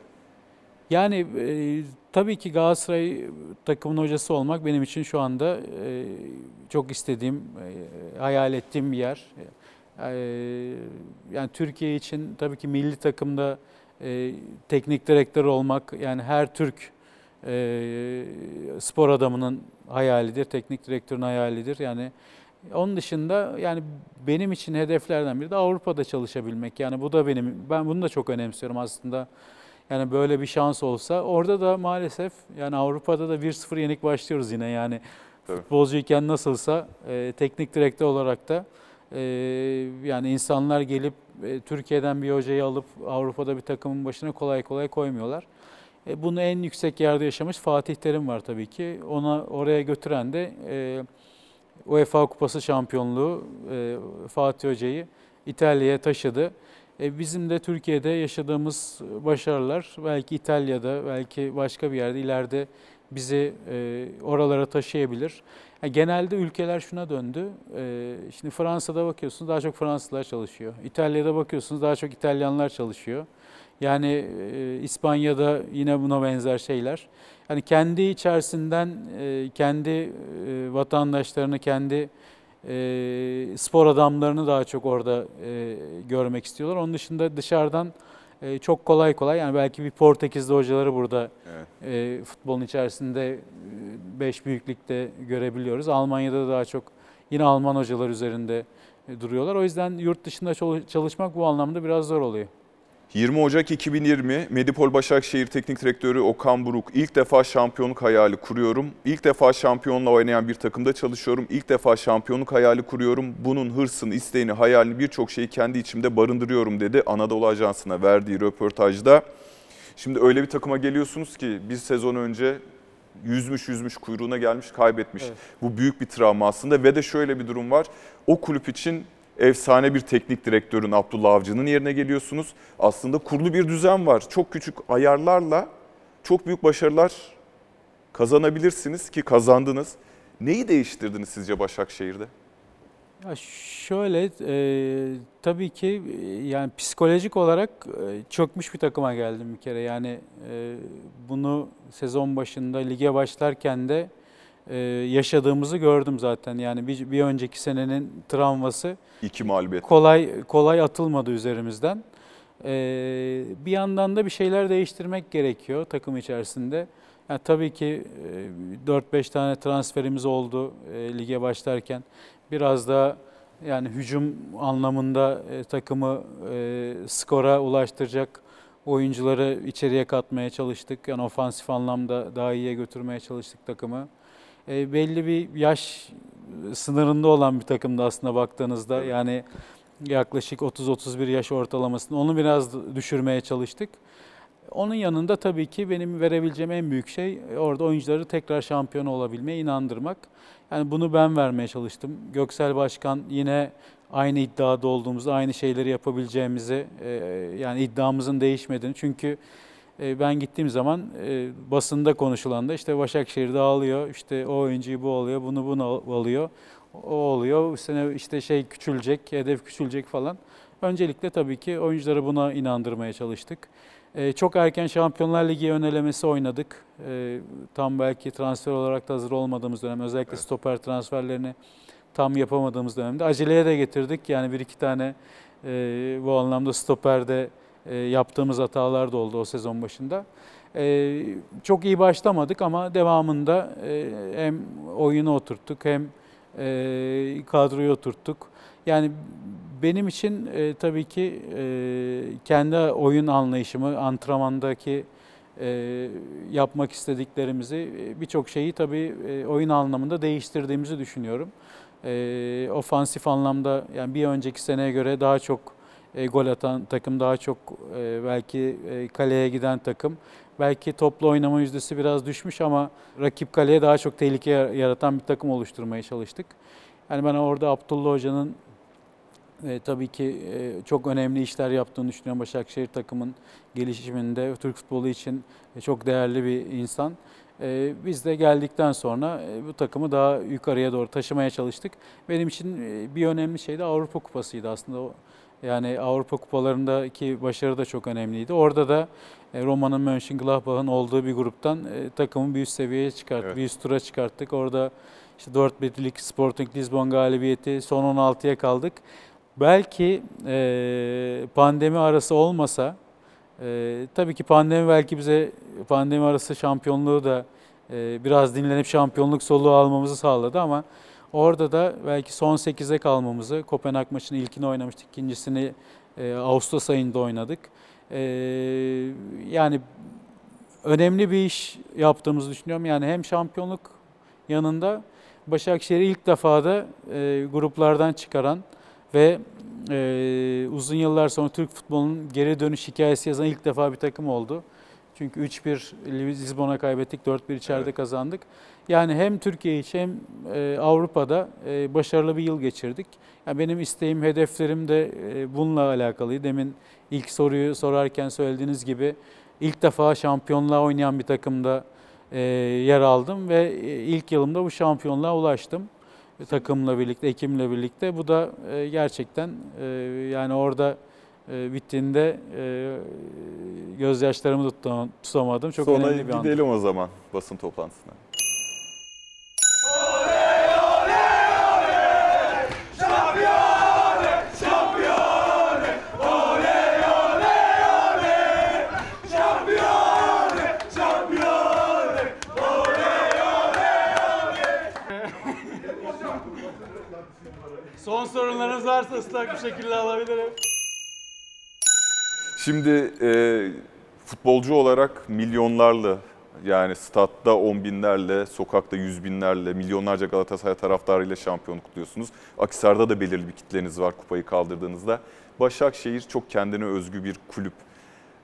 Yani e, tabii ki Galatasaray takımın hocası olmak benim için şu anda e, çok istediğim, e, hayal ettiğim bir yer. E, yani Türkiye için tabii ki milli takımda e, teknik direktör olmak yani her Türk e, spor adamının hayalidir, teknik direktörün hayalidir. Yani onun dışında yani benim için hedeflerden biri de Avrupa'da çalışabilmek. Yani bu da benim, ben bunu da çok önemsiyorum aslında. Yani böyle bir şans olsa orada da maalesef yani Avrupa'da da 1-0 yenik başlıyoruz yine yani Tabii. futbolcuyken nasılsa e, teknik direktör olarak da e, yani insanlar gelip e, Türkiye'den bir hocayı alıp Avrupa'da bir takımın başına kolay kolay koymuyorlar. E, bunu en yüksek yerde yaşamış Fatih Terim var tabii ki. Ona oraya götüren de e, UEFA Kupası şampiyonluğu Fatih Hoca'yı İtalya'ya taşıdı. Bizim de Türkiye'de yaşadığımız başarılar belki İtalya'da belki başka bir yerde ileride bizi e, oralara taşıyabilir. Genelde ülkeler şuna döndü. E, şimdi Fransa'da bakıyorsunuz daha çok Fransızlar çalışıyor. İtalya'da bakıyorsunuz daha çok İtalyanlar çalışıyor. Yani e, İspanya'da yine buna benzer şeyler. Yani kendi içerisinden kendi vatandaşlarını, kendi spor adamlarını daha çok orada görmek istiyorlar. Onun dışında dışarıdan e, çok kolay kolay yani belki bir Portekizli hocaları burada Evet. e, futbolun içerisinde 5 büyüklükte görebiliyoruz. Almanya'da da daha çok yine Alman hocalar üzerinde e, duruyorlar. O yüzden yurt dışında çalışmak bu anlamda biraz zor oluyor. 20 Ocak 2020 Medipol Başakşehir Teknik Direktörü Okan Buruk ilk defa şampiyonluk hayali kuruyorum. İlk defa şampiyonla oynayan bir takımda çalışıyorum. İlk defa şampiyonluk hayali kuruyorum. Bunun hırsını, isteğini, hayalini birçok şeyi kendi içimde barındırıyorum dedi Anadolu Ajansı'na verdiği röportajda. Şimdi öyle bir takıma geliyorsunuz ki bir sezon önce yüzmüş yüzmüş kuyruğuna gelmiş kaybetmiş. Evet. Bu büyük bir travma aslında ve de şöyle bir durum var. O kulüp için efsane bir teknik direktörün Abdullah Avcı'nın yerine geliyorsunuz. Aslında kurulu bir düzen var. Çok küçük ayarlarla çok büyük başarılar kazanabilirsiniz ki kazandınız. Neyi değiştirdiniz sizce Başakşehir'de? Ya şöyle e, tabii ki e, yani psikolojik olarak e, çökmüş bir takıma geldim bir kere. Yani e, bunu sezon başında lige başlarken de e, yaşadığımızı gördüm zaten. Yani bir, bir önceki senenin travması İki mağlubiyet. kolay kolay atılmadı üzerimizden. Ee, bir yandan da bir şeyler değiştirmek gerekiyor takım içerisinde. Yani tabii ki e, 4-5 tane transferimiz oldu e, lige başlarken. Biraz da yani hücum anlamında e, takımı e, skora ulaştıracak oyuncuları içeriye katmaya çalıştık. Yani ofansif anlamda daha iyiye götürmeye çalıştık takımı. E, belli bir yaş sınırında olan bir takımdı aslında baktığınızda. Yani yaklaşık 30-31 yaş ortalamasını onu biraz düşürmeye çalıştık. Onun yanında tabii ki benim verebileceğim en büyük şey e, orada oyuncuları tekrar şampiyon olabilmeye inandırmak. Yani bunu ben vermeye çalıştım. Göksel Başkan yine aynı iddiada olduğumuzda aynı şeyleri yapabileceğimizi e, yani iddiamızın değişmediğini çünkü ben gittiğim zaman e, basında konuşulan da işte Başakşehir dağılıyor, işte o oyuncuyu bu alıyor, bunu bunu al- alıyor, o oluyor, bu sene işte şey küçülecek, hedef küçülecek falan. Öncelikle tabii ki oyuncuları buna inandırmaya çalıştık. E, çok erken Şampiyonlar Ligi önelemesi oynadık. E, tam belki transfer olarak da hazır olmadığımız dönem, özellikle stoper transferlerini tam yapamadığımız dönemde aceleye de getirdik. Yani bir iki tane e, bu anlamda stoperde e, yaptığımız hatalar da oldu o sezon başında. E, çok iyi başlamadık ama devamında e, hem oyunu oturttuk hem kadroyu oturttuk. Yani benim için tabii ki kendi oyun anlayışımı, antrenmandaki yapmak istediklerimizi birçok şeyi tabii oyun anlamında değiştirdiğimizi düşünüyorum. Ofansif anlamda yani bir önceki seneye göre daha çok e, gol atan takım, daha çok e, belki e, kaleye giden takım. Belki toplu oynama yüzdesi biraz düşmüş ama rakip kaleye daha çok tehlike yaratan bir takım oluşturmaya çalıştık. Yani ben orada Abdullah Hoca'nın e, tabii ki e, çok önemli işler yaptığını düşünüyorum. Başakşehir takımın gelişiminde Türk futbolu için e, çok değerli bir insan. E, biz de geldikten sonra e, bu takımı daha yukarıya doğru taşımaya çalıştık. Benim için e, bir önemli şey de Avrupa Kupası'ydı aslında. Yani Avrupa Kupalarındaki başarı da çok önemliydi. Orada da e, Roma'nın Mönchengladbach'ın olduğu bir gruptan e, takımı bir üst seviyeye çıkarttık, Evet. bir üst tura çıkarttık. Orada işte 4 birlik Sporting Lisbon galibiyeti, son 16'ya kaldık. Belki e, pandemi arası olmasa, e, tabii ki pandemi belki bize pandemi arası şampiyonluğu da e, biraz dinlenip şampiyonluk soluğu almamızı sağladı ama orada da belki son 8'e kalmamızı, Kopenhag maçının ilkini oynamıştık, ikincisini e, Ağustos ayında oynadık. E, yani önemli bir iş yaptığımızı düşünüyorum. Yani hem şampiyonluk yanında Başakşehir'i ilk defa da e, gruplardan çıkaran ve e, uzun yıllar sonra Türk futbolunun geri dönüş hikayesi yazan ilk defa bir takım oldu. Çünkü 3-1 Lisbon'a kaybettik, 4-1 içeride Evet. kazandık. Yani hem Türkiye için hem e, Avrupa'da e, başarılı bir yıl geçirdik. Yani benim isteğim, hedeflerim de e, bununla alakalıydı. Demin ilk soruyu sorarken söylediğiniz gibi ilk defa şampiyonluğa oynayan bir takımda yer aldım ve ilk yılımda bu şampiyonluğa ulaştım takımla birlikte, ekimle birlikte. Bu da gerçekten yani orada e, bittiğinde e, gözyaşlarımı tutam- tutamadım. Çok Sonra önemli bir andı. gidelim o zaman basın toplantısına. Son sorunlarınız varsa ıslak bir şekilde alabilirim. Şimdi e, futbolcu olarak milyonlarla yani statta on binlerle, sokakta yüz binlerle, milyonlarca Galatasaray taraftarıyla şampiyonluk kutluyorsunuz. Akhisar'da da belirli bir kitleniz var kupayı kaldırdığınızda. Başakşehir çok kendine özgü bir kulüp.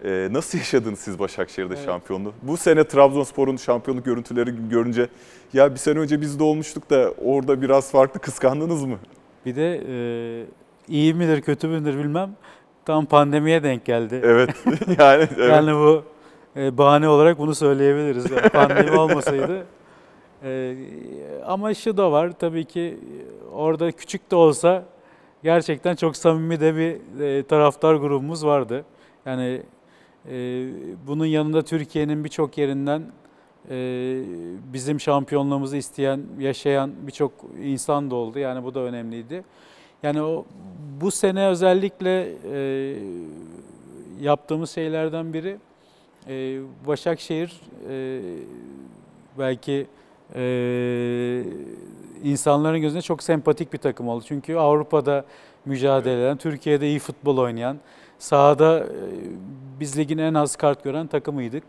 E, nasıl yaşadınız siz Başakşehir'de Evet. şampiyonluğu? Bu sene Trabzonspor'un şampiyonluk görüntüleri görünce ya bir sene önce biz de olmuştuk da orada biraz farklı kıskandınız mı? Bir de e, iyi midir kötü müdür bilmem. Tam pandemiye denk geldi. Evet. yani evet. Yani bu e, bahane olarak bunu söyleyebiliriz. Yani pandemi olmasaydı. E, ama şu da var tabii ki e, orada küçük de olsa gerçekten çok samimi de bir e, taraftar grubumuz vardı. Yani e, bunun yanında Türkiye'nin birçok yerinden e, bizim şampiyonluğumuzu isteyen, yaşayan birçok insan da oldu. Yani bu da önemliydi. Yani o bu sene özellikle e, yaptığımız şeylerden biri e, Başakşehir e, belki e, insanların gözünde çok sempatik bir takım oldu. Çünkü Avrupa'da mücadele eden, Türkiye'de iyi futbol oynayan, sahada e, biz ligin en az kart gören takımıydık.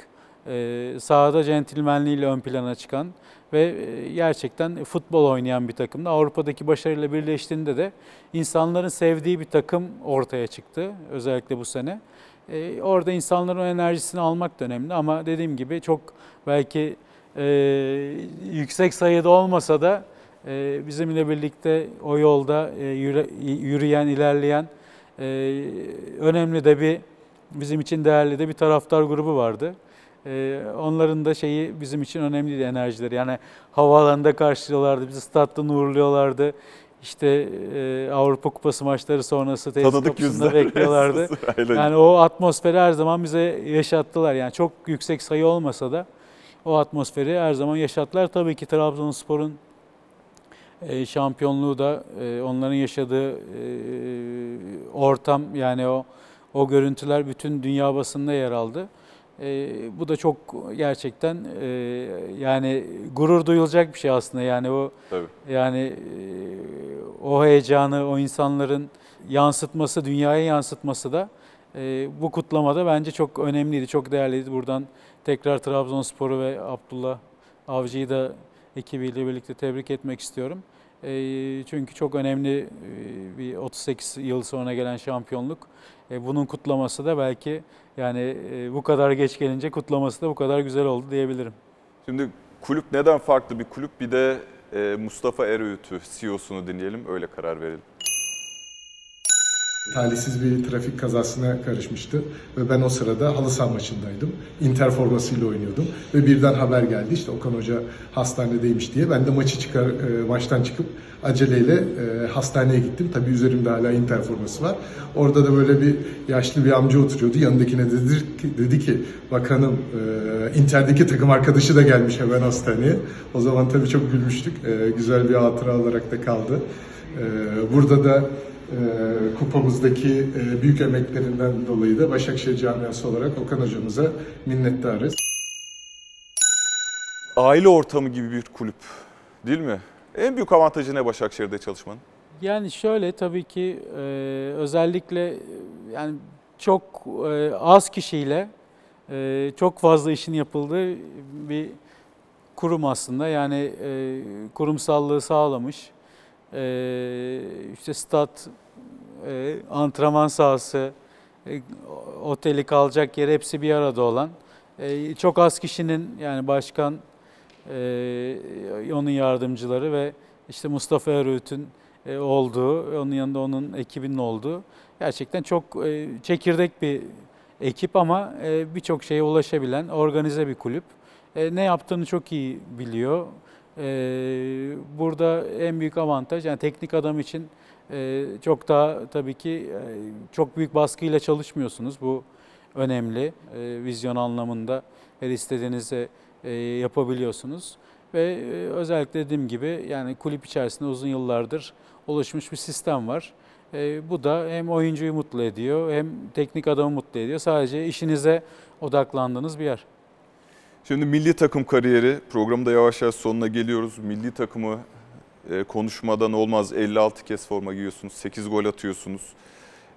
E, sahada centilmenliğiyle ön plana çıkan ve e, gerçekten futbol oynayan bir takımdı. Avrupa'daki başarıyla birleştiğinde de insanların sevdiği bir takım ortaya çıktı özellikle bu sene. E, orada insanların o enerjisini almak da önemli ama dediğim gibi çok belki e, yüksek sayıda olmasa da e, bizimle birlikte o yolda yürü- yürüyen, ilerleyen önemli de bir bizim için değerli de bir taraftar grubu vardı. E, onların da şeyi bizim için önemliydi enerjileri. Yani havaalanında karşılıyorlardı, bizi statta uğurluyorlardı. İşte e, Avrupa Kupası maçları sonrası tesis Tanıdık kapısında yüzler. bekliyorlardı. Yani o atmosferi her zaman bize yaşattılar. Yani çok yüksek sayı olmasa da o atmosferi her zaman yaşattılar. Tabii ki Trabzonspor'un e, şampiyonluğu da e, onların yaşadığı e, ortam yani o o görüntüler bütün dünya basında yer aldı. E, bu da çok gerçekten e, yani gurur duyulacak bir şey aslında yani o Tabii. yani e, o heyecanı o insanların yansıtması, dünyaya yansıtması da e, bu kutlamada bence çok önemliydi, çok değerliydi. Buradan tekrar Trabzonspor'u ve Abdullah Avcı'yı da ekibiyle birlikte tebrik etmek istiyorum. E, çünkü çok önemli e, bir 38 yıl sonra gelen şampiyonluk. E, bunun kutlaması da belki yani e, bu kadar geç gelince kutlaması da bu kadar güzel oldu diyebilirim. Şimdi kulüp neden farklı bir kulüp? Bir de e, Mustafa Eröğüt'ü, CEO'sunu dinleyelim, öyle karar verelim. Talihsiz bir trafik kazasına karışmıştı ve ben o sırada halı saha maçındaydım. Inter formasıyla oynuyordum ve birden haber geldi işte Okan Hoca hastanedeymiş diye. Ben de maçı çıkar e, maçtan çıkıp aceleyle e, hastaneye gittim. Tabii üzerimde hala Inter forması var. Orada da böyle bir yaşlı bir amca oturuyordu. Yanındakine dedi ki, dedi ki bakanım e, Inter'deki takım arkadaşı da gelmiş hemen hastaneye. O zaman tabii çok gülmüştük. E, güzel bir hatıra olarak da kaldı. E, burada da kupamızdaki e, büyük emeklerinden dolayı da Başakşehir camiası olarak Okan hocamıza minnettarız. Aile ortamı gibi bir kulüp değil mi? En büyük avantajı ne Başakşehir'de çalışmanın? Yani şöyle tabii ki e, özellikle e, yani çok e, az kişiyle e, çok fazla işin yapıldığı bir kurum aslında. Yani e, kurumsallığı sağlamış. E, işte stat, e, antrenman sahası, e, oteli kalacak yer hepsi bir arada olan. E, çok az kişinin yani başkan, e, onun yardımcıları ve işte Mustafa Eröğüt'ün e, olduğu, onun yanında onun ekibinin olduğu gerçekten çok e, çekirdek bir ekip ama e, birçok şeye ulaşabilen organize bir kulüp. E, Ne yaptığını çok iyi biliyor. E, Burada en büyük avantaj yani teknik adam için çok daha tabii ki e, çok büyük baskıyla çalışmıyorsunuz. Bu önemli. E, Vizyon anlamında her istediğinizi e, yapabiliyorsunuz. Ve özellikle dediğim gibi yani kulüp içerisinde uzun yıllardır oluşmuş bir sistem var. E, bu da hem oyuncuyu mutlu ediyor hem teknik adamı mutlu ediyor. Sadece işinize odaklandığınız bir yer. Şimdi milli takım kariyeri programda yavaş yavaş sonuna geliyoruz. Milli takımı e, konuşmadan olmaz. 56 kez forma giyiyorsunuz, 8 gol atıyorsunuz.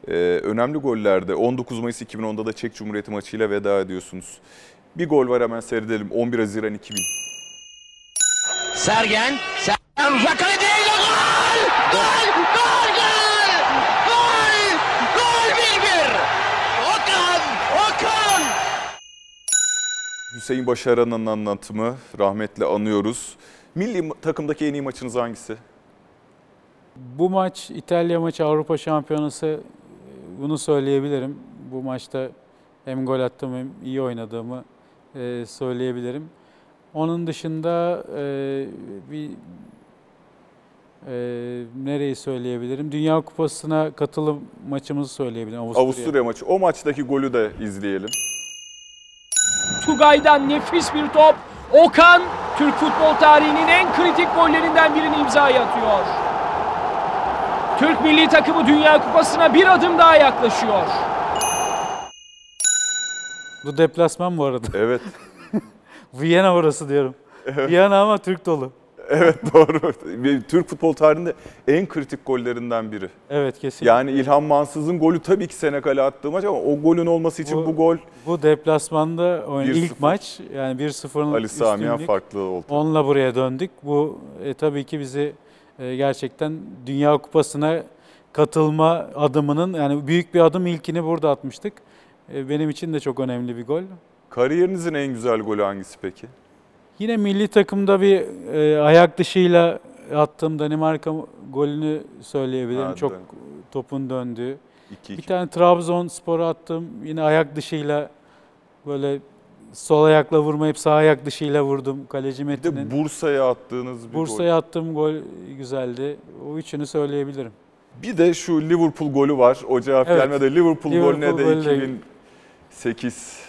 E, önemli gollerde 19 Mayıs 2010'da da Çek Cumhuriyeti maçıyla veda ediyorsunuz. Bir gol var hemen seyredelim. 11 Haziran 2000. Sergen, Sergen uzak kaleye gol! Gol! Gol! Gol! Gol! Gol 1-1! Okan! Okan! Hüseyin Başaran'ın anlatımı rahmetle anıyoruz. Milli takımdaki en iyi maçınız hangisi? Bu maç İtalya maçı Avrupa Şampiyonası e, bunu söyleyebilirim. Bu maçta hem gol attım hem iyi oynadığımı e, söyleyebilirim. Onun dışında e, bir e, nereyi söyleyebilirim? Dünya Kupası'na katılım maçımızı söyleyebilirim. Avusturya. Avusturya maçı. O maçtaki golü de izleyelim. Tugay'dan nefis bir top. Okan Türk futbol tarihinin en kritik gollerinden birini imzaya atıyor. Türk milli takımı Dünya Kupası'na bir adım daha yaklaşıyor. Bu deplasman bu arada. Evet. Viyana orası diyorum. Viyana ama Türk dolu. Evet doğru. Türk futbol tarihinde en kritik gollerinden biri. Evet kesinlikle. Yani İlhan Mansız'ın golü tabii ki Senegal'e attığı maç ama o golün olması için bu, Bu- gol Bu deplasmanda oynayan 1-0. ilk maç yani 1-0'ın Ali üstünlük. farklı oldu. Onunla buraya döndük. Bu e, tabii ki bizi e, gerçekten Dünya Kupası'na katılma adımının yani büyük bir adım ilkini burada atmıştık. E, benim için de çok önemli bir gol. Kariyerinizin en güzel golü hangisi peki? Yine milli takımda bir e, ayak dışıyla attığım Danimarka golünü söyleyebilirim. Ha, çok dön- topun döndüğü. 2-2. Bir tane Trabzonspor'a attım. Yine ayak dışıyla böyle sol ayakla vurmayıp sağ ayak dışıyla vurdum. Kaleci Bir Metin'in. de Bursa'ya attığınız bir gol. Bursa'ya attığım gol güzeldi. O üçünü söyleyebilirim. Bir de şu Liverpool golü var. O cevap Evet. gelmedi. Liverpool, Liverpool golüne de golü de- 2008.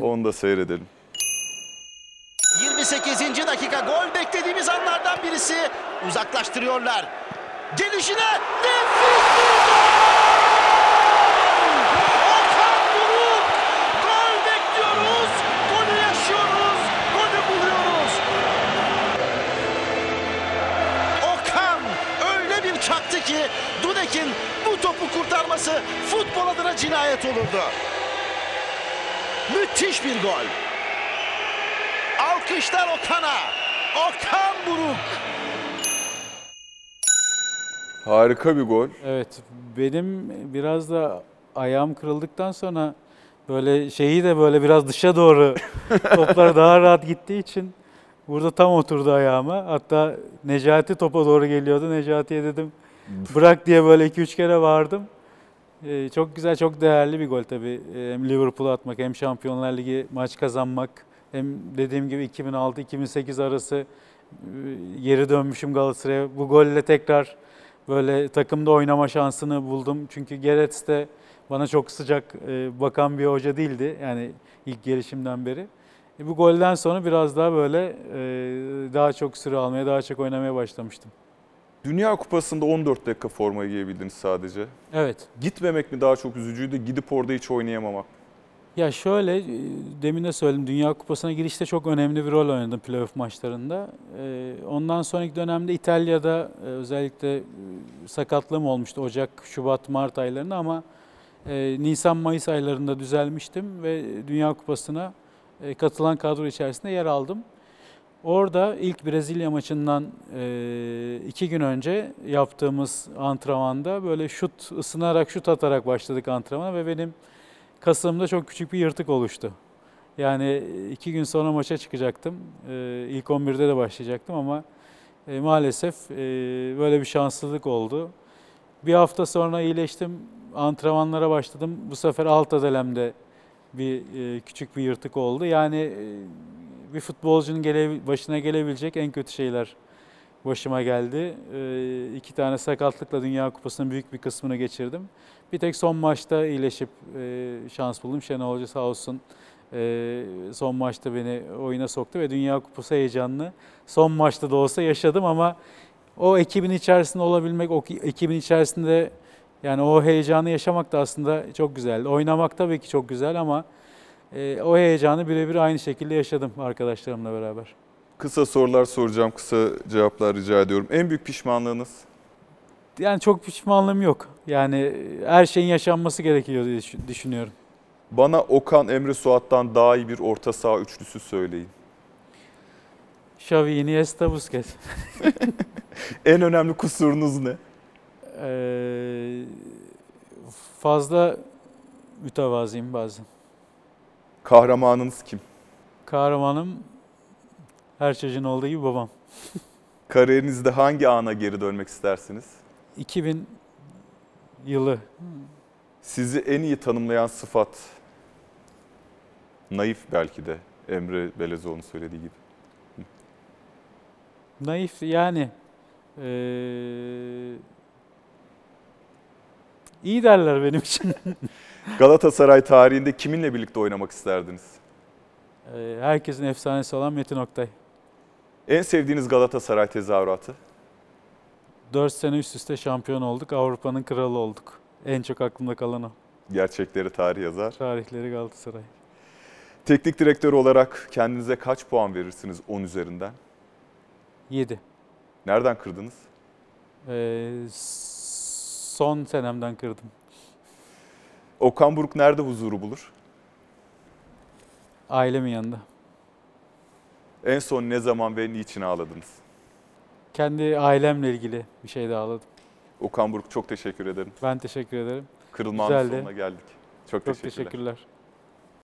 Onu da seyredelim. 28. dakika gol beklediğimiz anlardan birisi. Uzaklaştırıyorlar. Gelişine nefis bir gol! Okan Buruk! Gol bekliyoruz. Golü yaşıyoruz. Golü buluyoruz. Okan öyle bir çaktı ki Dudek'in bu topu kurtarması futbol adına cinayet olurdu. Müthiş bir gol. Alkışlar Okan'a. Okan Buruk. Harika bir gol. Evet, benim biraz da ayağım kırıldıktan sonra böyle şeyi de böyle biraz dışa doğru toplar daha rahat gittiği için burada tam oturdu ayağıma. Hatta Necati topa doğru geliyordu. Necati'ye dedim bırak diye böyle 2-3 kere bağırdım. Ee, çok güzel, çok değerli bir gol tabii. Hem Liverpool'a atmak hem Şampiyonlar Ligi maç kazanmak hem dediğim gibi 2006-2008 arası e, geri dönmüşüm Galatasaray'a. Bu golle tekrar böyle takımda oynama şansını buldum. Çünkü Gerets de bana çok sıcak e, bakan bir hoca değildi. Yani ilk gelişimden beri. E, bu golden sonra biraz daha böyle e, daha çok süre almaya, daha çok oynamaya başlamıştım. Dünya Kupası'nda 14 dakika forma giyebildiniz sadece. Evet. Gitmemek mi daha çok üzücüydü, gidip orada hiç oynayamamak? Ya şöyle, e, demin de söyledim, Dünya Kupası'na girişte çok önemli bir rol oynadım playoff maçlarında. E, Ondan sonraki dönemde İtalya'da e, özellikle sakatlığım olmuştu Ocak, Şubat, Mart aylarında ama Nisan-Mayıs aylarında düzelmiştim ve Dünya Kupası'na katılan kadro içerisinde yer aldım. Orada ilk Brezilya maçından iki gün önce yaptığımız antrenmanda böyle şut ısınarak şut atarak başladık antrenmana ve benim kasımda çok küçük bir yırtık oluştu. Yani iki gün sonra maça çıkacaktım. E, ilk 11'de de başlayacaktım ama e, maalesef e, böyle bir şanssızlık oldu. Bir hafta sonra iyileştim. Antrenmanlara başladım. Bu sefer alt adelemde bir e, küçük bir yırtık oldu. Yani e, bir futbolcunun başına gelebilecek en kötü şeyler başıma geldi. E, iki tane sakatlıkla Dünya Kupası'nın büyük bir kısmını geçirdim. Bir tek son maçta iyileşip e, şans buldum. Şenol Hoca sağ olsun e, son maçta beni oyuna soktu ve Dünya Kupası heyecanını son maçta da olsa yaşadım ama o ekibin içerisinde olabilmek, o ki- ekibin içerisinde yani o heyecanı yaşamak da aslında çok güzel. Oynamak tabii ki çok güzel ama e, o heyecanı birebir aynı şekilde yaşadım arkadaşlarımla beraber. Kısa sorular soracağım, kısa cevaplar rica ediyorum. En büyük pişmanlığınız? Yani çok pişmanlığım yok. Yani her şeyin yaşanması gerekiyor diye düşün- düşünüyorum. Bana Okan Emre Suat'tan daha iyi bir orta saha üçlüsü söyleyin. Xavi, Iniesta, Busquets. En önemli kusurunuz ne? Ee, fazla mütevazıyım bazen. Kahramanınız kim? Kahramanım her çocuğun olduğu gibi babam. Kariyerinizde hangi ana geri dönmek istersiniz? 2000 yılı Sizi en iyi tanımlayan sıfat? Naif belki de. Emre Belezoğlu'nun söylediği gibi. naif yani ee, iyi derler benim için. Galatasaray tarihinde kiminle birlikte oynamak isterdiniz? Herkesin efsanesi olan Metin Oktay. En sevdiğiniz Galatasaray tezahüratı? 4 sene üst üste şampiyon olduk. Avrupa'nın kralı olduk. En çok aklımda kalan o. Gerçekleri tarih yazar. Tarihleri Galatasaray. Teknik direktör olarak kendinize kaç puan verirsiniz 10 üzerinden? 7. Nereden kırdınız? Ee, son senemden kırdım. Okan Buruk nerede huzuru bulur? Ailemin yanında. En son ne zaman ve niçin ağladınız? Kendi ailemle ilgili bir şey de ağladım. Okan Buruk çok teşekkür ederim. Ben teşekkür ederim. Kırılmanın Güzeldi. sonuna geldik. Çok, Çok teşekkürler. teşekkürler.